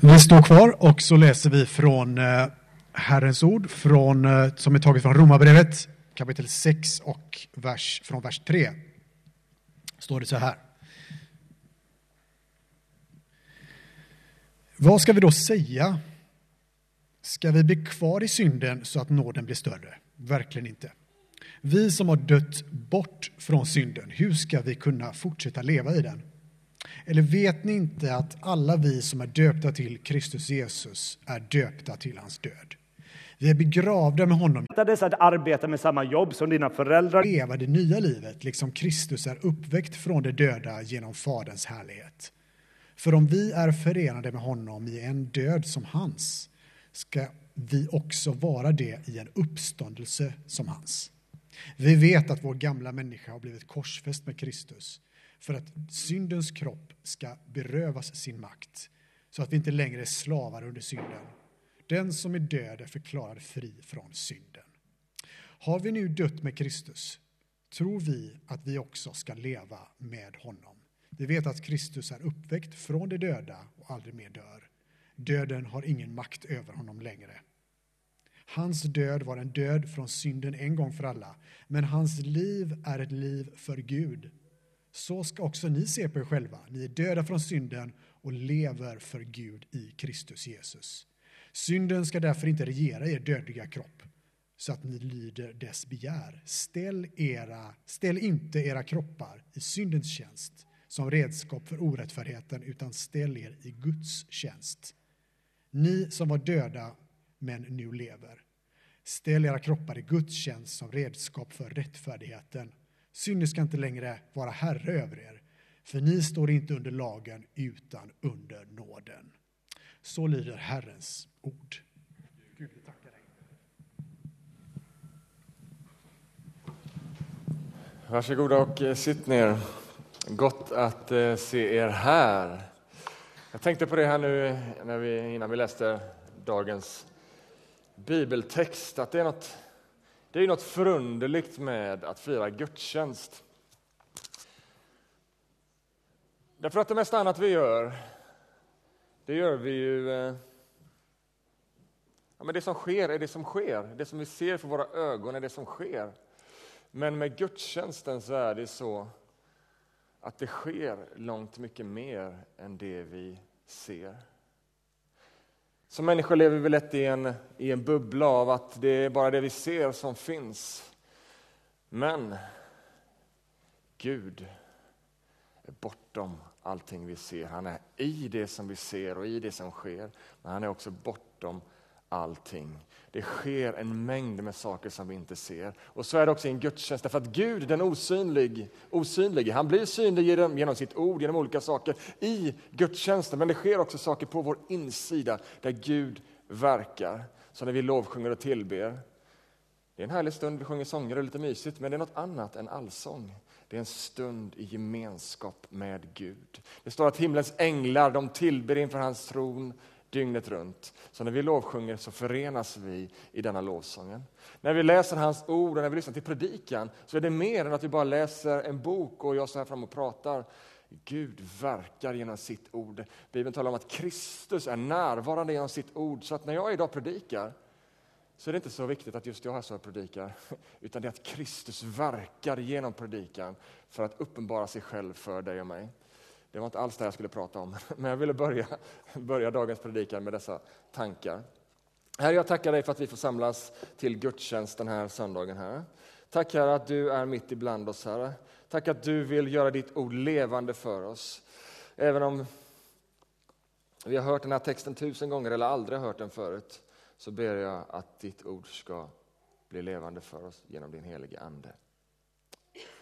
Vi står kvar och så läser vi från eh, Herrens ord från, eh, som är taget från Romarbrevet kapitel 6 och vers, från vers 3. Står det så här. Vad ska vi då säga? Ska vi bli kvar i synden så att nåden blir större? Verkligen inte. Vi som har dött bort från synden, hur ska vi kunna fortsätta leva i den? Eller vet ni inte att alla vi som är döpta till Kristus Jesus är döpta till hans död? Vi är begravda med honom. Dess att arbeta med samma jobb som dina föräldrar. Leva det nya livet, liksom Kristus är uppväckt från de döda genom Faderns härlighet. För om vi är förenade med honom i en död som hans, ska vi också vara det i en uppståndelse som hans. Vi vet att vår gamla människa har blivit korsfäst med Kristus för att syndens kropp ska berövas sin makt så att vi inte längre är slavar under synden. Den som är död är förklarad fri från synden. Har vi nu dött med Kristus tror vi att vi också ska leva med honom. Vi vet att Kristus är uppväckt från de döda och aldrig mer dör. Döden har ingen makt över honom längre. Hans död var en död från synden en gång för alla, men hans liv är ett liv för Gud. Så ska också ni se på er själva. Ni är döda från synden och lever för Gud i Kristus Jesus. Synden ska därför inte regera er dödliga kropp så att ni lyder dess begär. Ställ, era, ställ inte era kroppar i syndens tjänst som redskap för orättfärdigheten utan ställ er i Guds tjänst. Ni som var döda men nu lever. Ställ era kroppar i Guds tjänst som redskap för rättfärdigheten. Synden ska inte längre vara herre över er, för ni står inte under lagen utan under nåden. Så lyder Herrens ord. Gud, vi tackar dig. Varsågoda och eh, sitt ner. Gott att eh, se er här. Jag tänkte på det här nu eh, när vi, innan vi läste dagens bibeltext, att det är något, det är något förunderligt med att fira gudstjänst. Därför att det mesta annat vi gör, det gör vi ju... Eh, ja, men det som sker är det som sker. Det som vi ser för våra ögon är det som sker. Men med gudstjänsten så är det så att det sker långt mycket mer än det vi ser. Som människor lever vi lätt i en, i en bubbla av att det är bara det vi ser som finns. Men Gud är bortom allting vi ser. Han är i det som vi ser och i det som sker. Men han är också bortom allting. Det sker en mängd med saker som vi inte ser. Och så är det också i en gudstjänst, därför att Gud, den osynlig, osynlige, han blir synlig genom, genom sitt ord, genom olika saker i gudstjänsten. Men det sker också saker på vår insida där Gud verkar. Så när vi lovsjunger och tillber, det är en härlig stund, vi sjunger sånger och lite mysigt, men det är något annat än allsång. Det är en stund i gemenskap med Gud. Det står att himlens änglar de tillber inför hans tron dygnet runt. Så när vi lovsjunger så förenas vi i denna lovsången. När vi läser hans ord och när vi lyssnar till predikan så är det mer än att vi bara läser en bok och jag står här fram och pratar. Gud verkar genom sitt ord. Bibeln talar om att Kristus är närvarande genom sitt ord. Så att när jag idag predikar så är det inte så viktigt att just jag här så predikar, utan det är att Kristus verkar genom predikan för att uppenbara sig själv för dig och mig. Det var inte alls det jag skulle prata om, men jag ville börja, börja dagens predikan med dessa tankar. Herre, jag tackar dig för att vi får samlas till gudstjänst den här söndagen. Herre. Tack Herre att du är mitt ibland oss, Herre. Tack att du vill göra ditt ord levande för oss. Även om vi har hört den här texten tusen gånger eller aldrig hört den förut, så ber jag att ditt ord ska bli levande för oss genom din helige Ande.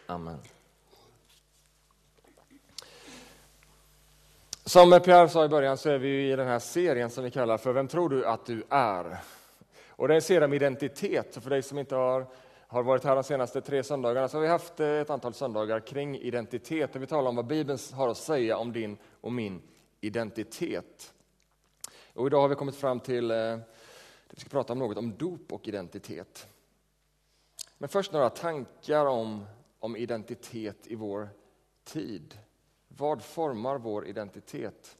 Amen. Som Pierre sa i början så är vi i den här serien som vi kallar för Vem tror du att du är? Och det är en serie om identitet. För dig som inte har, har varit här de senaste tre söndagarna så har vi haft eh, ett antal söndagar kring identitet. Och vi talar om vad Bibeln har att säga om din och min identitet. Och idag har vi kommit fram till att vi ska prata om något om dop och identitet. Men först några tankar om, om identitet i vår tid. Vad formar vår identitet?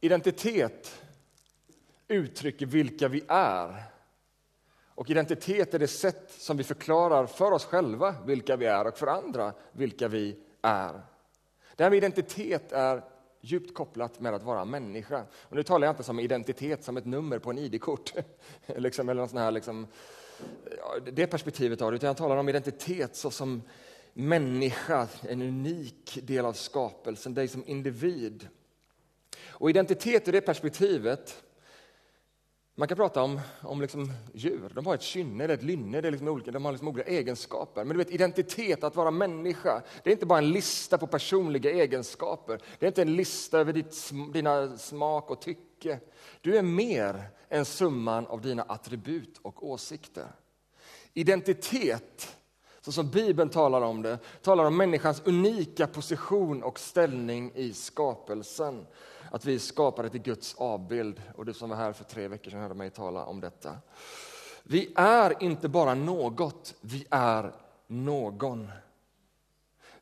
Identitet uttrycker vilka vi är. Och identitet är det sätt som vi förklarar för oss själva vilka vi är och för andra vilka vi är. Det här med identitet är djupt kopplat med att vara människa. Och nu talar jag inte som identitet som ett nummer på en ID-kort. liksom, eller sån här, liksom, det perspektivet av det, utan jag talar om identitet så som människa, en unik del av skapelsen, dig som individ. Och identitet i det perspektivet man kan prata om, om liksom djur. De har ett kynne eller ett lynne, det är liksom olika, de har liksom olika egenskaper. Men du vet, identitet, att vara människa, det är inte bara en lista på personliga egenskaper. Det är inte en lista över ditt, dina smak och tycke. Du är mer än summan av dina attribut och åsikter. Identitet, så som Bibeln talar om det, talar om människans unika position och ställning i skapelsen att vi skapade till Guds avbild. Och du som var här för tre veckor sedan hörde mig tala om detta. Vi är inte bara något, vi är någon.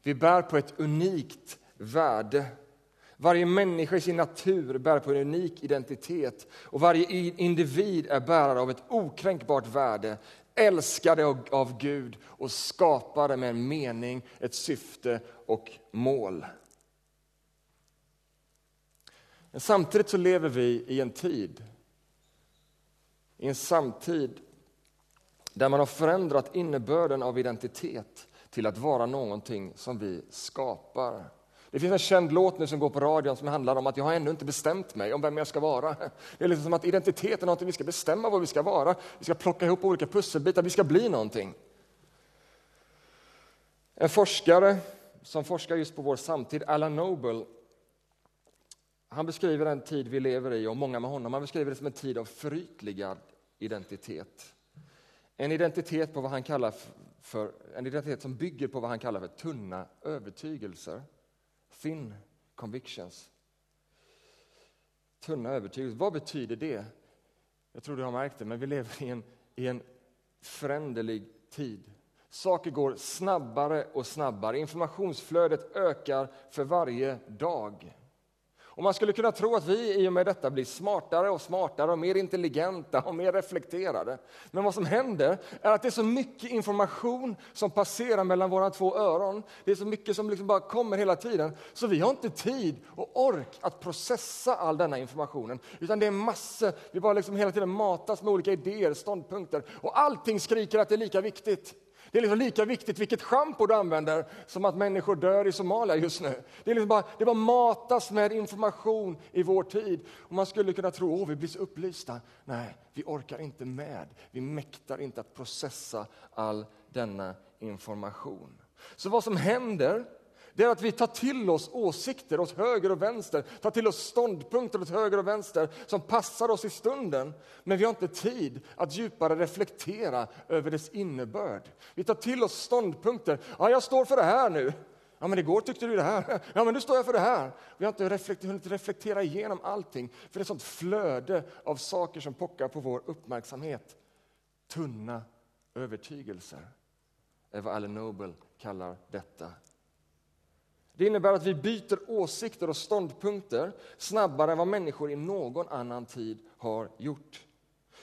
Vi bär på ett unikt värde. Varje människa i sin natur bär på en unik identitet och varje individ är bärare av ett okränkbart värde, älskade av Gud och skapade med en mening, ett syfte och mål. Men samtidigt så lever vi i en tid, i en samtid där man har förändrat innebörden av identitet till att vara någonting som vi skapar. Det finns en känd låt nu som går på radion som handlar om att jag har ännu inte bestämt mig om vem jag ska vara. Det är lite som att identiteten är någonting vi ska bestämma vad vi ska vara. Vi ska plocka ihop olika pusselbitar, vi ska bli någonting. En forskare som forskar just på vår samtid, Alan Noble, han beskriver den tid vi lever i och många med honom. Han beskriver det som en tid av förytligad identitet. En identitet, på vad han kallar för, en identitet som bygger på vad han kallar för tunna övertygelser. Thin convictions. Tunna övertygelser, vad betyder det? Jag tror du har märkt det, men vi lever i en, i en föränderlig tid. Saker går snabbare och snabbare. Informationsflödet ökar för varje dag. Och man skulle kunna tro att vi i och med detta blir smartare och smartare och mer intelligenta och mer reflekterade. Men vad som händer är att det är så mycket information som passerar mellan våra två öron. Det är så mycket som liksom bara kommer hela tiden, så vi har inte tid och ork att processa all denna informationen. Utan det är massor, vi bara liksom hela tiden matas med olika idéer, ståndpunkter och allting skriker att det är lika viktigt. Det är liksom lika viktigt vilket schampo du använder som att människor dör i Somalia just nu. Det, är liksom bara, det bara matas med information i vår tid. Och man skulle kunna tro att vi blir så upplysta. Nej, vi orkar inte med. Vi mäktar inte att processa all denna information. Så vad som händer det är att vi tar till oss åsikter åt höger och vänster, tar till oss ståndpunkter åt höger och vänster som passar oss i stunden. Men vi har inte tid att djupare reflektera över dess innebörd. Vi tar till oss ståndpunkter. Ja, jag står för det här nu. Ja, men igår tyckte du det här. Ja, men nu står jag för det här. Vi har inte reflekter, hunnit reflektera igenom allting, för det är ett sånt flöde av saker som pockar på vår uppmärksamhet. Tunna övertygelser är vad Allen Noble kallar detta. Det innebär att vi byter åsikter och ståndpunkter snabbare än vad människor i någon annan tid har gjort.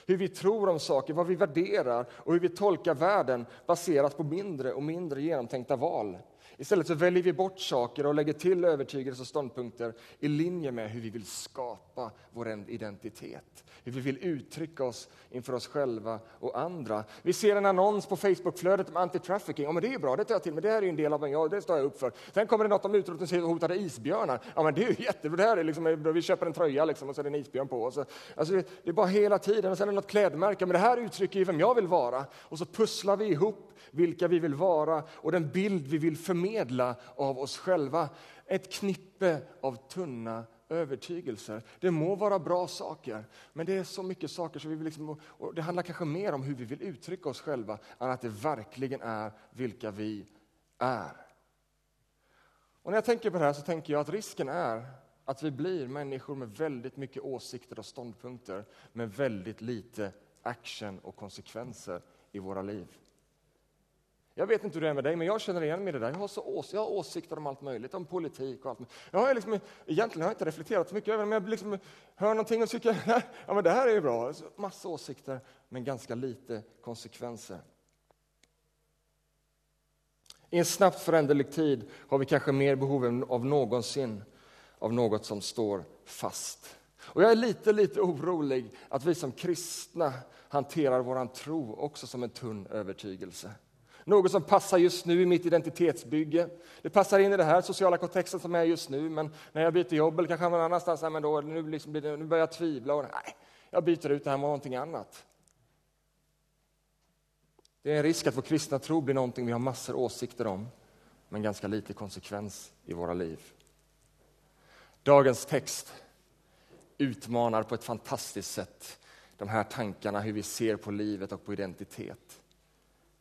Hur vi tror om saker, vad vi värderar och hur vi tolkar världen baseras på mindre och mindre genomtänkta val. Istället så väljer vi bort saker och lägger till övertygelser och ståndpunkter i linje med hur vi vill skapa vår identitet. Hur vi vill uttrycka oss inför oss själva och andra. Vi ser en annons på Facebookflödet om anti-trafficking. Ja, men det är bra, det tar jag till mig. Det här är en del av mig, ja, det står jag upp för. Sen kommer det något om utrotningshotade isbjörnar. Ja, men det är ju jättebra. Det här är liksom, vi köper en tröja liksom, och så är det en isbjörn på. Och så, alltså, det är bara hela tiden. Och sen är det något klädmärke. Men det här uttrycker ju vem jag vill vara. Och så pusslar vi ihop vilka vi vill vara och den bild vi vill förmedla förmedla av oss själva. Ett knippe av tunna övertygelser. Det må vara bra saker, men det är så mycket saker så vi vill liksom, och det handlar kanske mer om hur vi vill uttrycka oss själva än att det verkligen är vilka vi är. Och när jag tänker på det här så tänker jag att risken är att vi blir människor med väldigt mycket åsikter och ståndpunkter men väldigt lite action och konsekvenser i våra liv. Jag vet inte hur det är med dig, men jag känner igen mig i det där. Jag har, så ås jag har åsikter om allt möjligt, om politik och allt möjligt. Jag har liksom, egentligen har jag inte reflekterat så mycket över det, men jag liksom hör någonting och tycker ja, men det här är ju bra. Massa åsikter, men ganska lite konsekvenser. I en snabbt föränderlig tid har vi kanske mer behov än av någonsin av något som står fast. Och jag är lite, lite orolig att vi som kristna hanterar vår tro också som en tunn övertygelse. Något som passar just nu i mitt identitetsbygge. Det passar in i den här sociala kontexten som är just nu, men när jag byter jobb eller kanske någon annanstans, men då, nu, liksom det, nu börjar jag tvivla. Och, nej, jag byter ut det här mot någonting annat. Det är en risk att vår kristna tro blir någonting vi har massor åsikter om, men ganska lite konsekvens i våra liv. Dagens text utmanar på ett fantastiskt sätt de här tankarna, hur vi ser på livet och på identitet.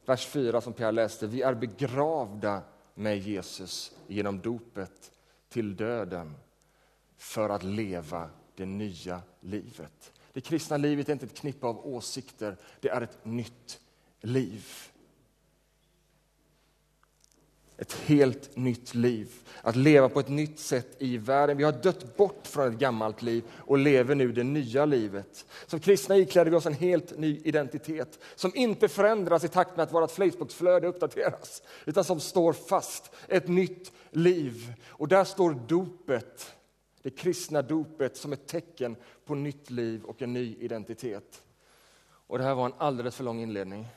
Vers 4 som Pierre läste, vi är begravda med Jesus genom dopet till döden för att leva det nya livet. Det kristna livet är inte ett knippe av åsikter, det är ett nytt liv. Ett helt nytt liv. Att leva på ett nytt sätt i världen. Vi har dött bort från ett gammalt liv och lever nu det nya livet. Som kristna ikläder vi oss en helt ny identitet som inte förändras i takt med att vårt Facebookflöde uppdateras utan som står fast. Ett nytt liv. Och där står dopet, det kristna dopet som ett tecken på nytt liv och en ny identitet. Och Det här var en alldeles för lång inledning.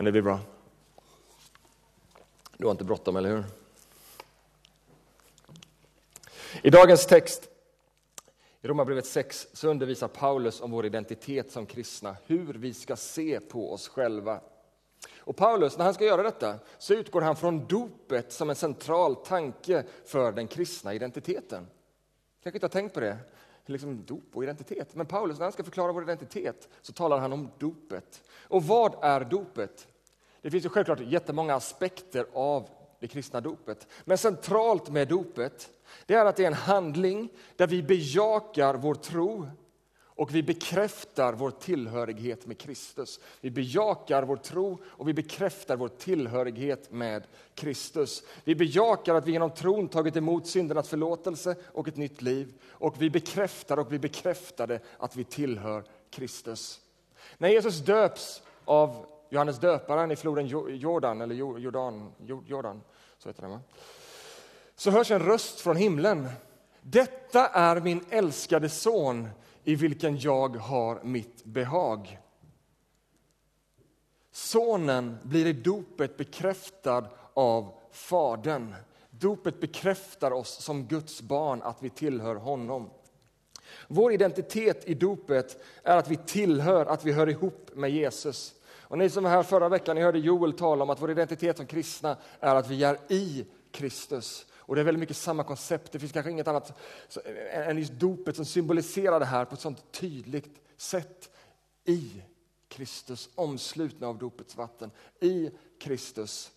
Men det blir bra. Du har inte bråttom, eller hur? I dagens text, i Romarbrevet 6, så undervisar Paulus om vår identitet som kristna, hur vi ska se på oss själva. Och Paulus, när han ska göra detta, så utgår han från dopet som en central tanke för den kristna identiteten. Kanske inte har tänkt på det, liksom dop och identitet. Men Paulus, när han ska förklara vår identitet, så talar han om dopet. Och vad är dopet? Det finns ju självklart jättemånga aspekter av det kristna dopet. Men centralt med dopet, det är att det är en handling där vi bejakar vår tro och vi bekräftar vår tillhörighet med Kristus. Vi bejakar vår tro och vi bekräftar vår tillhörighet med Kristus. Vi bejakar att vi genom tron tagit emot syndernas förlåtelse och ett nytt liv. Och vi bekräftar och vi bekräftade att vi tillhör Kristus. När Jesus döps av Johannes döparen i floden Jordan, eller Jordan, Jordan så heter den, va? så hörs en röst från himlen. Detta är min älskade son i vilken jag har mitt behag. Sonen blir i dopet bekräftad av Fadern. Dopet bekräftar oss som Guds barn, att vi tillhör honom. Vår identitet i dopet är att vi tillhör, att vi hör ihop med Jesus. Och ni som var här förra veckan, ni hörde Joel tala om att vår identitet som kristna är att vi är i Kristus. Och det är väldigt mycket samma koncept. Det finns kanske inget annat än just dopet som symboliserar det här på ett sånt tydligt sätt. I Kristus, omslutna av dopets vatten. I Kristus.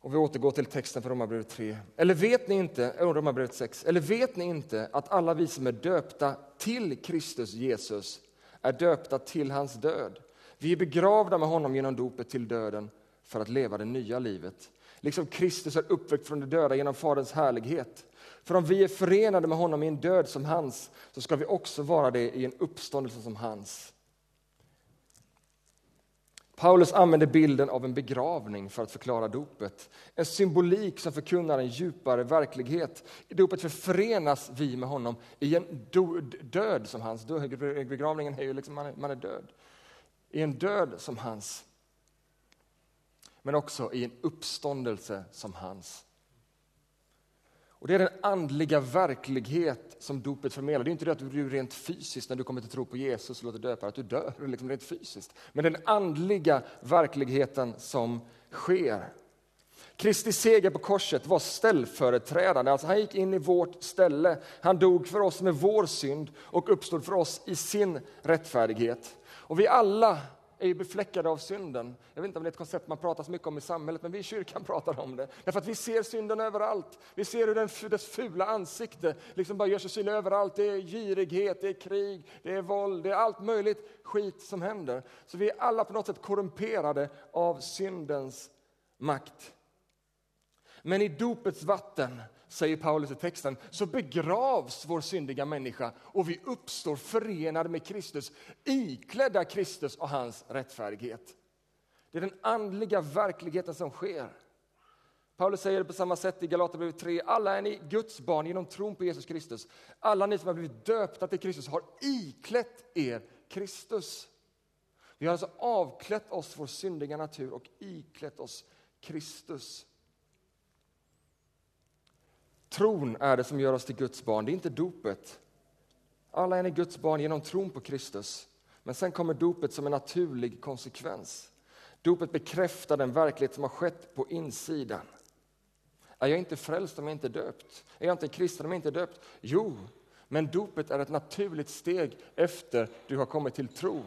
Och vi återgår till texten från Romarbrevet 3. Eller vet ni inte, eh, Romarbrevet 6. Eller vet ni inte att alla vi som är döpta till Kristus Jesus är döpta till hans död? Vi är begravda med honom genom dopet till döden för att leva det nya livet. Liksom Kristus är uppväckt från de döda genom Faderns härlighet. För om vi är förenade med honom i en död som hans, så ska vi också vara det i en uppståndelse som hans. Paulus använder bilden av en begravning för att förklara dopet. En symbolik som förkunnar en djupare verklighet. I dopet förenas vi med honom i en död som hans. Begravningen är ju liksom, man är död i en död som hans, men också i en uppståndelse som hans. Och Det är den andliga verklighet som dopet förmedlar. Det är inte det att du rent fysiskt, när du kommer till tro på Jesus och låter döpa att du dör liksom rent fysiskt. Men den andliga verkligheten som sker. Kristi seger på korset var ställföreträdande. Alltså han gick in i vårt ställe. Han dog för oss med vår synd och uppstod för oss i sin rättfärdighet. Och vi alla är ju befläckade av synden. Jag vet inte om det är ett koncept man pratar så mycket om i samhället, men vi i kyrkan pratar om det. Därför att vi ser synden överallt. Vi ser hur den, dess fula ansikte liksom bara gör sig synlig överallt. Det är girighet, det är krig, det är våld, det är allt möjligt skit som händer. Så vi är alla på något sätt korrumperade av syndens makt. Men i dopets vatten, säger Paulus i texten, så begravs vår syndiga människa och vi uppstår förenade med Kristus, iklädda Kristus och hans rättfärdighet. Det är den andliga verkligheten som sker. Paulus säger det på samma sätt i Galaterbrevet 3. Alla är ni Guds barn genom tron på Jesus Kristus. Alla ni som har blivit döpta till Kristus har iklätt er Kristus. Vi har alltså avklätt oss vår syndiga natur och iklätt oss Kristus. Tron är det som gör oss till Guds barn, det är inte dopet. Alla är ni Guds barn genom tron på Kristus. Men sen kommer dopet som en naturlig konsekvens. Dopet bekräftar den verklighet som har skett på insidan. Är jag inte frälst om jag inte är döpt? Är jag inte kristen om jag inte är döpt? Jo, men dopet är ett naturligt steg efter du har kommit till tro.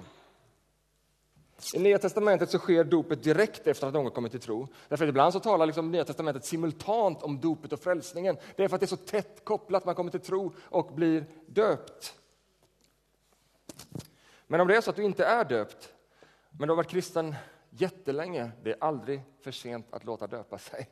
I Nya testamentet så sker dopet direkt efter att någon kommit till tro. Därför att ibland så talar liksom Nya testamentet simultant om dopet och frälsningen. Det är för att det är så tätt kopplat, man kommer till tro och blir döpt. Men om det är så att du inte är döpt, men du har varit kristen jättelänge, det är aldrig för sent att låta döpa sig.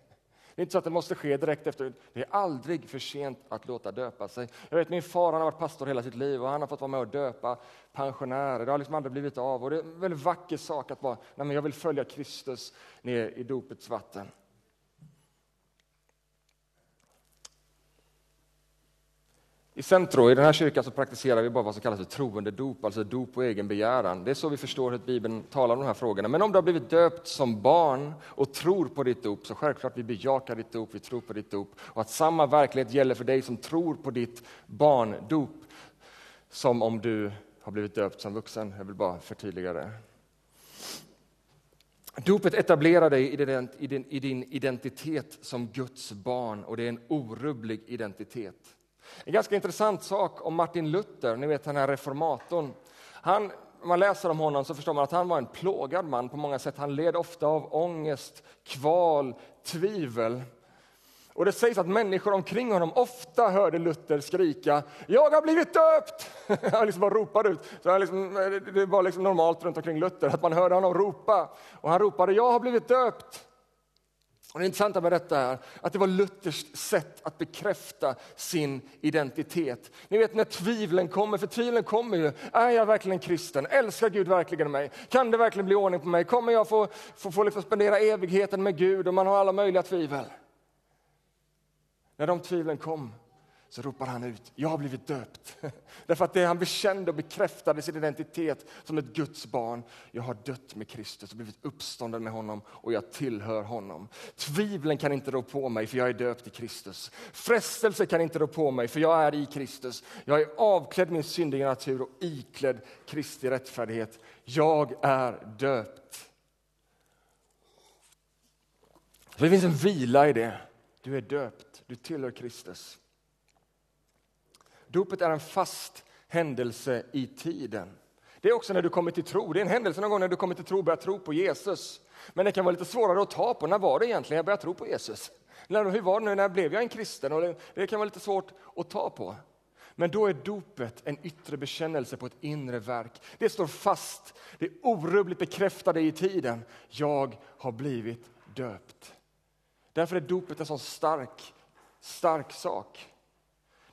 Det är inte så att det måste ske direkt efter. Det är aldrig för sent att låta döpa sig. Jag vet min far han har varit pastor hela sitt liv och han har fått vara med och döpa pensionärer. Det har liksom aldrig blivit av och det är en väldigt vacker sak att vara, nej men jag vill följa Kristus ner i dopets vatten. I Centro, i den här kyrkan, så praktiserar vi bara vad som kallas för troende dop, alltså dop på egen begäran. Det är så vi förstår hur Bibeln talar om de här frågorna. Men om du har blivit döpt som barn och tror på ditt dop, så självklart vi bejakar ditt dop, vi tror på ditt dop. Och att samma verklighet gäller för dig som tror på ditt barndop, som om du har blivit döpt som vuxen. Jag vill bara förtydliga det. Dopet etablerar dig i din identitet som Guds barn och det är en orubblig identitet. En ganska intressant sak om Martin Luther, ni vet den här reformatorn. Han, om man läser om honom så förstår man att han var en plågad man på många sätt. Han led ofta av ångest, kval, tvivel. Och det sägs att människor omkring honom ofta hörde Luther skrika ”Jag har blivit döpt!” Han liksom bara ropade ut. Så liksom, det var liksom normalt runt omkring Luther att man hörde honom ropa. Och han ropade ”Jag har blivit döpt!” Och det intressanta med detta är att det var Luthers sätt att bekräfta sin identitet. Ni vet när tvivlen kommer, för tvivlen kommer ju. Är jag verkligen kristen? Älskar Gud verkligen mig? Kan det verkligen bli ordning på mig? Kommer jag få, få, få liksom spendera evigheten med Gud? Och man har alla möjliga tvivel. När de tvivlen kom så ropar han ut, jag har blivit döpt. Därför att det han bekände och bekräftade sin identitet som ett Guds barn. Jag har dött med Kristus och blivit uppstånden med honom och jag tillhör honom. Tvivlen kan inte rå på mig för jag är döpt i Kristus. Frestelse kan inte rå på mig för jag är i Kristus. Jag är avklädd min syndiga natur och iklädd Kristi rättfärdighet. Jag är döpt. Så det finns en vila i det. Du är döpt, du tillhör Kristus. Dopet är en fast händelse i tiden. Det är också när du kommer till tro. Det är en händelse någon gång när du kommer till tro och börjar tro på Jesus. Men det kan vara lite svårare att ta på. När var det egentligen jag började tro på Jesus? hur var det nu? När blev jag en kristen? Och det kan vara lite svårt att ta på. Men då är dopet en yttre bekännelse på ett inre verk. Det står fast, det är orubbligt bekräftade i tiden. Jag har blivit döpt. Därför är dopet en sån stark, stark sak.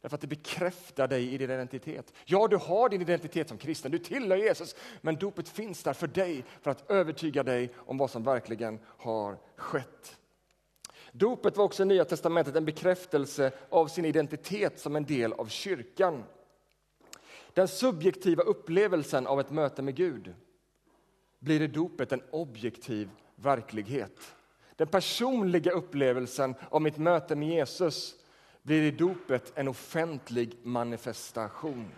Därför att det bekräftar dig i din identitet. Ja, du har din identitet som kristen, du tillhör Jesus, men dopet finns där för dig för att övertyga dig om vad som verkligen har skett. Dopet var också i Nya testamentet en bekräftelse av sin identitet som en del av kyrkan. Den subjektiva upplevelsen av ett möte med Gud blir i dopet en objektiv verklighet. Den personliga upplevelsen av mitt möte med Jesus blir i dopet en offentlig manifestation.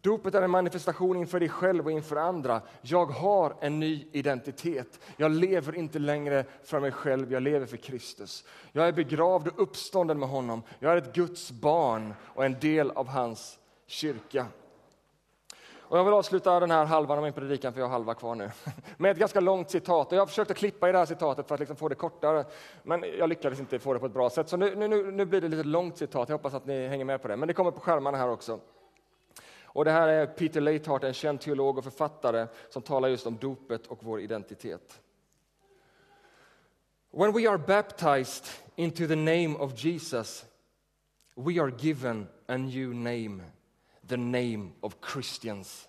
Dopet är en manifestation inför dig själv och inför andra. Jag har en ny identitet. Jag lever inte längre för mig själv, jag lever för Kristus. Jag är begravd och uppstånden med honom. Jag är ett Guds barn och en del av hans kyrka. Och jag vill avsluta den här halvan av min predikan, för jag har halva kvar nu, med ett ganska långt citat. Och jag har försökt att klippa i det här citatet för att liksom få det kortare, men jag lyckades inte få det på ett bra sätt. Så nu, nu, nu blir det lite långt citat, jag hoppas att ni hänger med på det. Men det kommer på skärmarna här också. Och det här är Peter Leithart, en känd teolog och författare som talar just om dopet och vår identitet. When we are baptized into the name of Jesus, we are given a new name, the name of Christians.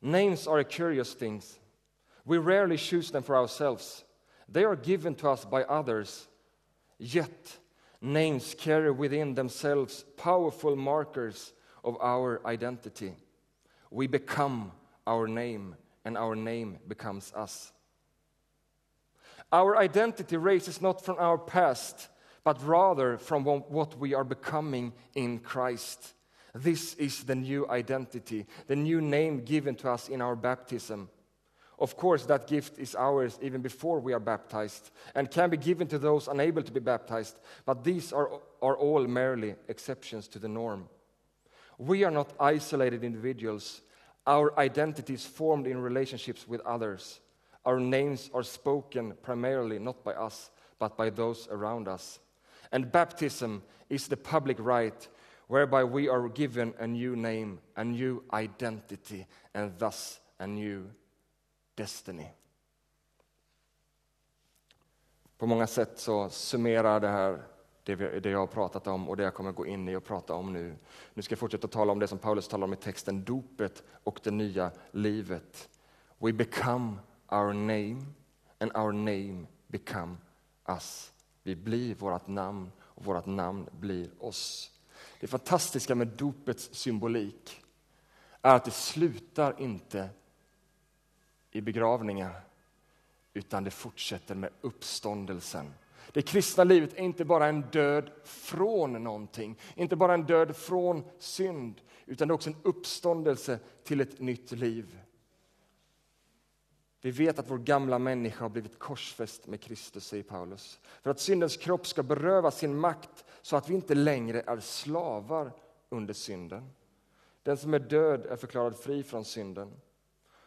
Names are curious thing. We rarely choose them for ourselves. They are given to us by others. Yet, names carry within themselves powerful markers of our identity. We become our name, and our name becomes us. Our identity raises not from our past, but rather from what we are becoming in Christ. This is the new identity, the new name given to us in our baptism. Of course, that gift is ours even before we are baptized and can be given to those unable to be baptized, but these are, are all merely exceptions to the norm. We are not isolated individuals. Our identity is formed in relationships with others. Our names are spoken primarily not by us, but by those around us. And baptism is the public rite whereby we are given a new name, a new identity, and thus a new destiny. På många sätt så summerar det här det, vi, det jag har pratat om och det jag kommer gå in i och prata om nu. Nu ska jag fortsätta tala om det som Paulus talar om i texten, dopet och det nya livet. We become our name and our name become us. Vi blir vårt namn och vårt namn blir oss. Det fantastiska med dopets symbolik är att det slutar inte i begravningar utan det fortsätter med uppståndelsen. Det kristna livet är inte bara en död från någonting, inte bara en död från synd, utan det är också en uppståndelse till ett nytt liv. Vi vet att vår gamla människa har blivit korsfäst med Kristus, säger Paulus. För att syndens kropp ska beröva sin makt så att vi inte längre är slavar under synden. Den som är död är förklarad fri från synden.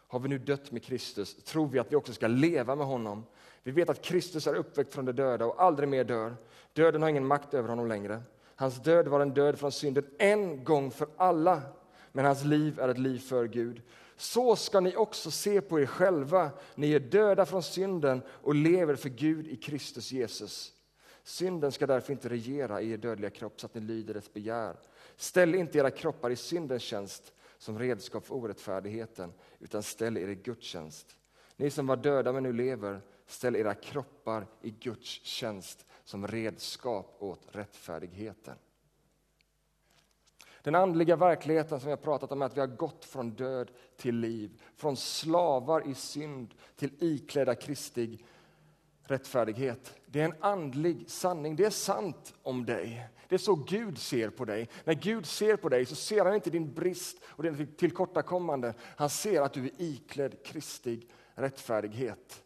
Har vi nu dött med Kristus tror vi att vi också ska leva med honom. Vi vet att Kristus är uppväckt från de döda och aldrig mer dör. Döden har ingen makt över honom längre. Hans död var en död från synden en gång för alla, men hans liv är ett liv för Gud. Så ska ni också se på er själva. Ni är döda från synden och lever för Gud i Kristus Jesus. Synden ska därför inte regera i er dödliga kropp så att ni lyder dess begär. Ställ inte era kroppar i syndens tjänst som redskap för orättfärdigheten, utan ställ er i Guds tjänst. Ni som var döda men nu lever, ställ era kroppar i Guds tjänst som redskap åt rättfärdigheten. Den andliga verkligheten som vi har pratat om är att vi har gått från död till liv, från slavar i synd till iklädda kristig rättfärdighet. Det är en andlig sanning. Det är sant om dig. Det är så Gud ser på dig. När Gud ser på dig så ser han inte din brist och din tillkortakommande. Han ser att du är iklädd kristig rättfärdighet.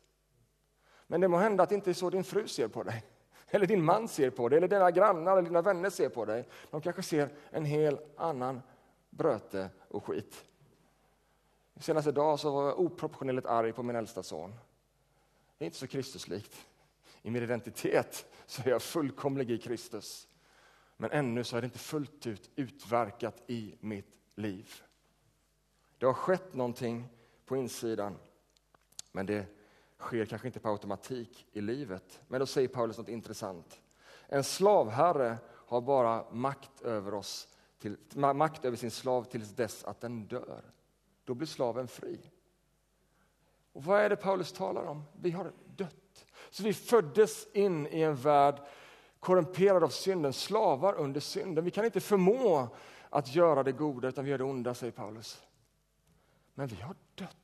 Men det må hända att det inte är så din fru ser på dig. Eller din man ser på dig, eller dina grannar eller dina vänner ser på dig. De kanske ser en hel annan bröte och skit. Senaste dag så var jag oproportionerligt arg på min äldsta son. Det är inte så Kristuslikt. I min identitet så är jag fullkomlig i Kristus. Men ännu så är det inte fullt ut utverkat i mitt liv. Det har skett någonting på insidan, men det sker kanske inte på automatik i livet. Men då säger Paulus något intressant. En slavherre har bara makt över, oss till, makt över sin slav tills dess att den dör. Då blir slaven fri. Och Vad är det Paulus talar om? Vi har dött. Så vi föddes in i en värld korrumperad av synden, slavar under synden. Vi kan inte förmå att göra det goda, utan vi gör det onda, säger Paulus. Men vi har dött.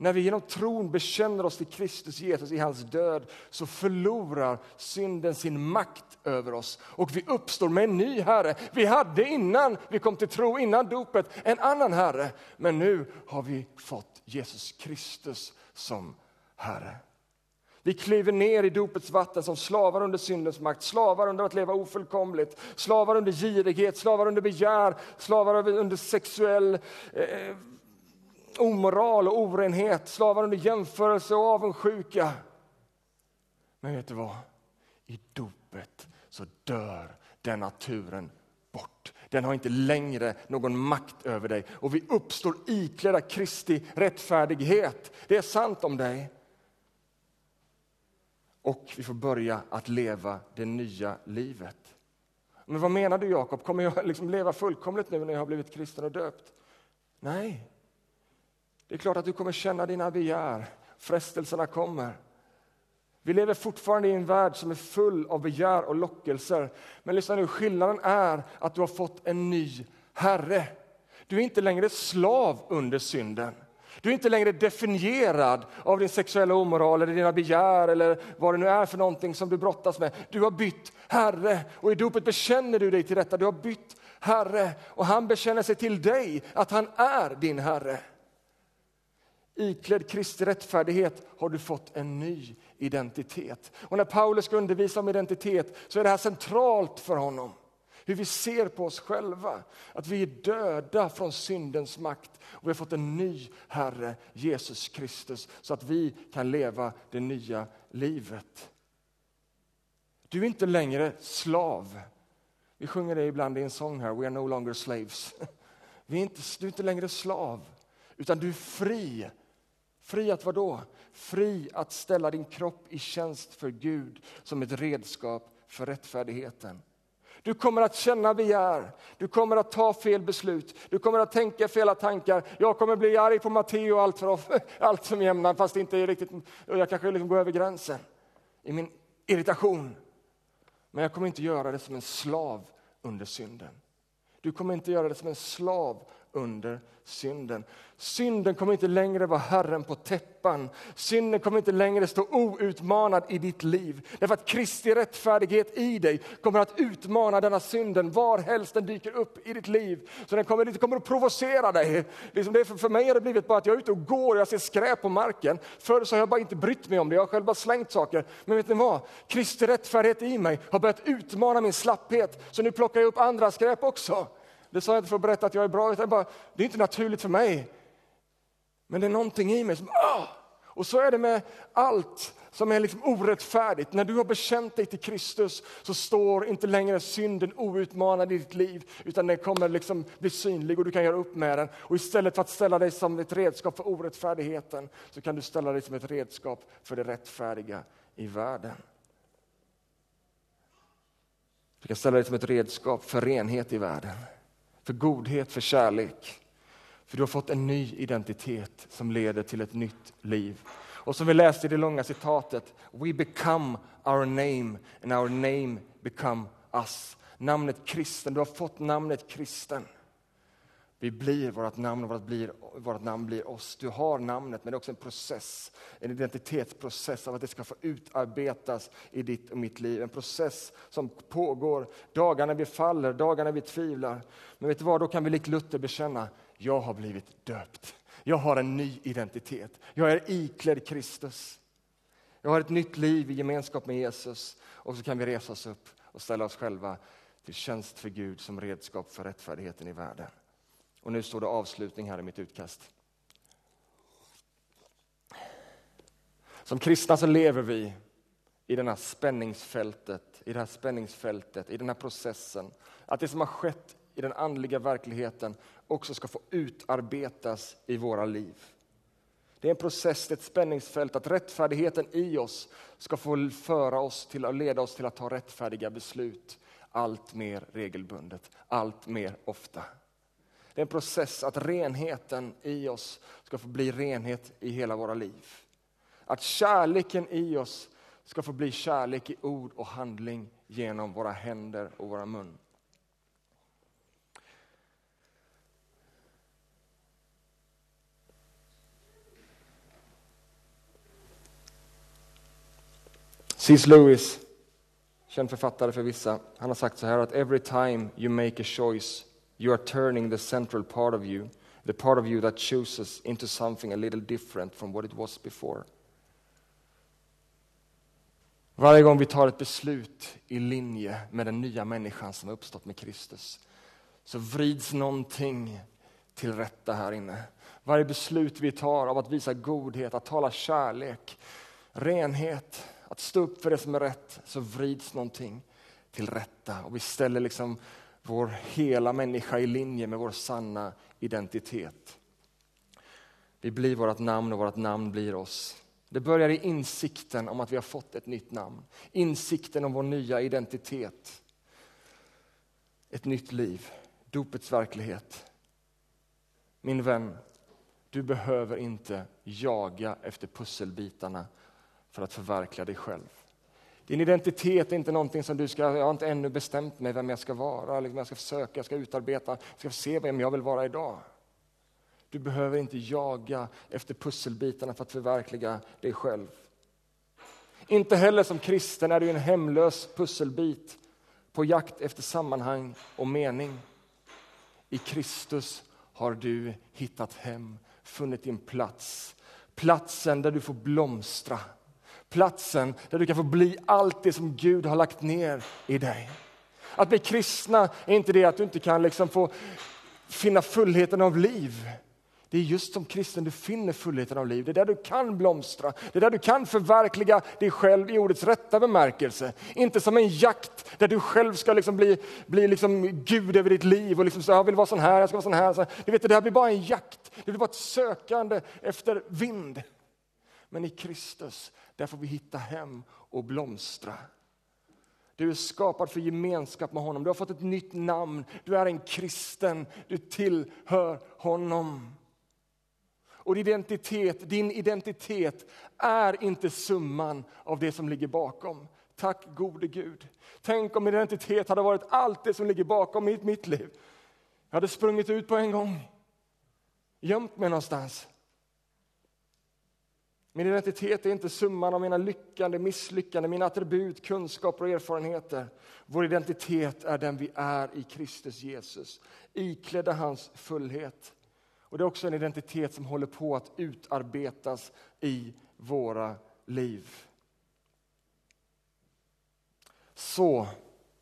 När vi genom tron bekänner oss till Kristus Jesus i hans död så förlorar synden sin makt över oss och vi uppstår med en ny Herre. Vi hade innan vi kom till tro, innan dopet, en annan Herre. Men nu har vi fått Jesus Kristus som Herre. Vi kliver ner i dopets vatten som slavar under syndens makt, slavar under att leva ofullkomligt, slavar under girighet, slavar under begär, slavar under sexuell eh, eh omoral och orenhet, slavar under jämförelse och avundsjuka. Men vet du vad? I dopet så dör den naturen bort. Den har inte längre någon makt över dig och vi uppstår iklädda Kristi rättfärdighet. Det är sant om dig. Och vi får börja att leva det nya livet. Men vad menar du Jakob? Kommer jag liksom leva fullkomligt nu när jag har blivit kristen och döpt? Nej. Det är klart att du kommer känna dina begär. Frestelserna kommer. Vi lever fortfarande i en värld som är full av begär och lockelser. Men lyssna nu, skillnaden är att du har fått en ny Herre. Du är inte längre slav under synden. Du är inte längre definierad av din sexuella omoral eller dina begär eller vad det nu är för någonting som du brottas med. Du har bytt Herre och i dopet bekänner du dig till detta. Du har bytt Herre och han bekänner sig till dig att han är din Herre. Iklädd Kristi rättfärdighet har du fått en ny identitet. Och när Paulus ska undervisa om identitet så är det här centralt för honom. Hur vi ser på oss själva, att vi är döda från syndens makt och vi har fått en ny Herre, Jesus Kristus, så att vi kan leva det nya livet. Du är inte längre slav. Vi sjunger det ibland i en sång här, We are no longer slaves. Vi är inte, du är inte längre slav, utan du är fri Fri att vadå? Fri att ställa din kropp i tjänst för Gud som ett redskap för rättfärdigheten. Du kommer att känna begär, du kommer att ta fel beslut, du kommer att tänka fel tankar. Jag kommer bli arg på Matteo allt, för, allt som jämnar, fast det inte är riktigt, jag kanske liksom går över gränsen i min irritation. Men jag kommer inte göra det som en slav under synden. Du kommer inte göra det som en slav under synden. Synden kommer inte längre vara Herren på täppan. Synden kommer inte längre stå outmanad i ditt liv. Därför att Kristi rättfärdighet i dig kommer att utmana denna synden varhelst den dyker upp i ditt liv. Så den kommer, den kommer att provocera dig. Liksom det för, för mig har det blivit bara att jag är ute och går och jag ser skräp på marken. Förr så har jag bara inte brytt mig om det, jag har själv bara slängt saker. Men vet ni vad? Kristi rättfärdighet i mig har börjat utmana min slapphet. Så nu plockar jag upp andra skräp också. Det sa jag inte för att berätta att jag är bra, utan bara, det är inte naturligt för mig. Men det är någonting i mig som, ah! Och så är det med allt som är liksom orättfärdigt. När du har bekänt dig till Kristus så står inte längre synden outmanad i ditt liv, utan den kommer liksom bli synlig och du kan göra upp med den. Och istället för att ställa dig som ett redskap för orättfärdigheten så kan du ställa dig som ett redskap för det rättfärdiga i världen. Du kan ställa dig som ett redskap för renhet i världen för godhet, för kärlek. För du har fått en ny identitet som leder till ett nytt liv. Och som vi läste i det långa citatet, We become our name and our name become us. Namnet kristen, du har fått namnet kristen. Vi blir vårt namn och vårt, blir, vårt namn blir oss. Du har namnet, men det är också en process, en identitetsprocess av att det ska få utarbetas i ditt och mitt liv. En process som pågår dagarna vi faller, dagarna vi tvivlar. Men vet du vad, då kan vi likt Luther bekänna, jag har blivit döpt. Jag har en ny identitet. Jag är iklädd Kristus. Jag har ett nytt liv i gemenskap med Jesus. Och så kan vi resa oss upp och ställa oss själva till tjänst för Gud som redskap för rättfärdigheten i världen. Och nu står det avslutning här i mitt utkast. Som kristna så lever vi i det här spänningsfältet, i det här spänningsfältet, i den här processen. Att det som har skett i den andliga verkligheten också ska få utarbetas i våra liv. Det är en process, ett spänningsfält, att rättfärdigheten i oss ska få föra oss till att leda oss till att ta rättfärdiga beslut allt mer regelbundet, allt mer ofta. Det är en process att renheten i oss ska få bli renhet i hela våra liv. Att kärleken i oss ska få bli kärlek i ord och handling genom våra händer och våra mun. C.S. Lewis, känd författare för vissa, han har sagt så här att every time you make a choice you are turning the central part of you, the part of you that chooses, into something a little different from what it was before. Varje gång vi tar ett beslut i linje med den nya människan som har uppstått med Kristus så vrids någonting till rätta här inne. Varje beslut vi tar av att visa godhet, att tala kärlek, renhet, att stå upp för det som är rätt, så vrids någonting till rätta. Och vi ställer liksom vår hela människa i linje med vår sanna identitet. Vi blir vårt namn och vårt namn blir oss. Det börjar i insikten om att vi har fått ett nytt namn. Insikten om vår nya identitet. Ett nytt liv, dopets verklighet. Min vän, du behöver inte jaga efter pusselbitarna för att förverkliga dig själv. Din identitet är inte någonting som du ska, jag har inte ännu bestämt mig vem jag ska vara, eller jag ska försöka, jag ska utarbeta, jag ska se vem jag vill vara idag. Du behöver inte jaga efter pusselbitarna för att förverkliga dig själv. Inte heller som kristen är du en hemlös pusselbit på jakt efter sammanhang och mening. I Kristus har du hittat hem, funnit din plats. Platsen där du får blomstra. Platsen där du kan få bli allt det som Gud har lagt ner i dig. Att bli kristna är inte det att du inte kan liksom få finna fullheten av liv. Det är just som kristen du finner fullheten av liv. Det är där du kan blomstra. Det är där du kan förverkliga dig själv i ordets rätta bemärkelse. Inte som en jakt där du själv ska liksom bli, bli liksom Gud över ditt liv och liksom säga jag vill vara sån här, jag ska vara sån här. Du vet, det här blir bara en jakt. Det blir bara ett sökande efter vind. Men i Kristus, där får vi hitta hem och blomstra. Du är skapad för gemenskap med honom. Du har fått ett nytt namn. Du är en kristen. Du tillhör honom. Och identitet, din identitet är inte summan av det som ligger bakom. Tack gode Gud. Tänk om identitet hade varit allt det som ligger bakom mitt, mitt liv. Jag hade sprungit ut på en gång. Gömt mig någonstans. Min identitet är inte summan av mina lyckande, misslyckande, mina attribut, kunskaper och erfarenheter. Vår identitet är den vi är i Kristus Jesus, iklädda hans fullhet. Och Det är också en identitet som håller på att utarbetas i våra liv. Så,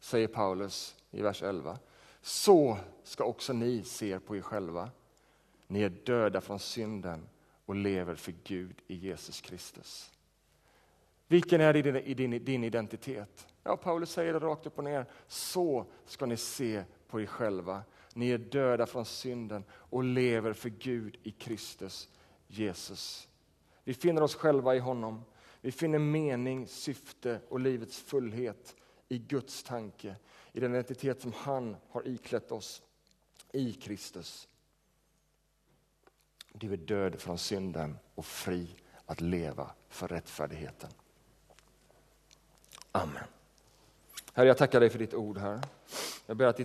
säger Paulus i vers 11, så ska också ni se på er själva. Ni är döda från synden och lever för Gud i Jesus Kristus. Vilken är din, din identitet? Ja, Paulus säger det rakt upp och ner. Så ska ni se på er själva. Ni är döda från synden och lever för Gud i Kristus Jesus. Vi finner oss själva i honom. Vi finner mening, syfte och livets fullhet i Guds tanke, i den identitet som han har iklätt oss i Kristus. Du är död från synden och fri att leva för rättfärdigheten. Amen. Herre, jag tackar dig för ditt ord, här. Jag ber att